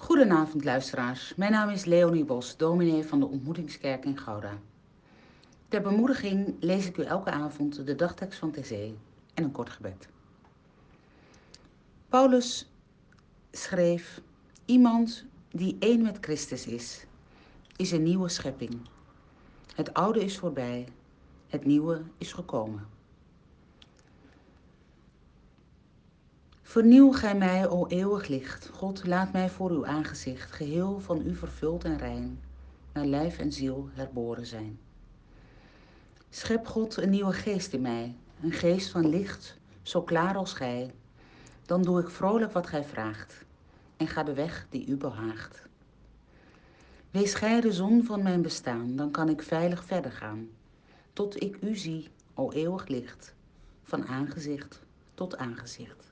Goedenavond luisteraars, mijn naam is Leonie Bos, dominee van de Ontmoetingskerk in Gouda. Ter bemoediging lees ik u elke avond de dagtekst van TC en een kort gebed. Paulus schreef, iemand die één met Christus is, is een nieuwe schepping. Het oude is voorbij, het nieuwe is gekomen. Vernieuw gij mij, o eeuwig licht. God, laat mij voor uw aangezicht, geheel van u vervuld en rein, naar lijf en ziel herboren zijn. Schep God een nieuwe geest in mij, een geest van licht, zo klaar als gij. Dan doe ik vrolijk wat gij vraagt en ga de weg die u behaagt. Wees gij de zon van mijn bestaan, dan kan ik veilig verder gaan, tot ik u zie, o eeuwig licht, van aangezicht tot aangezicht.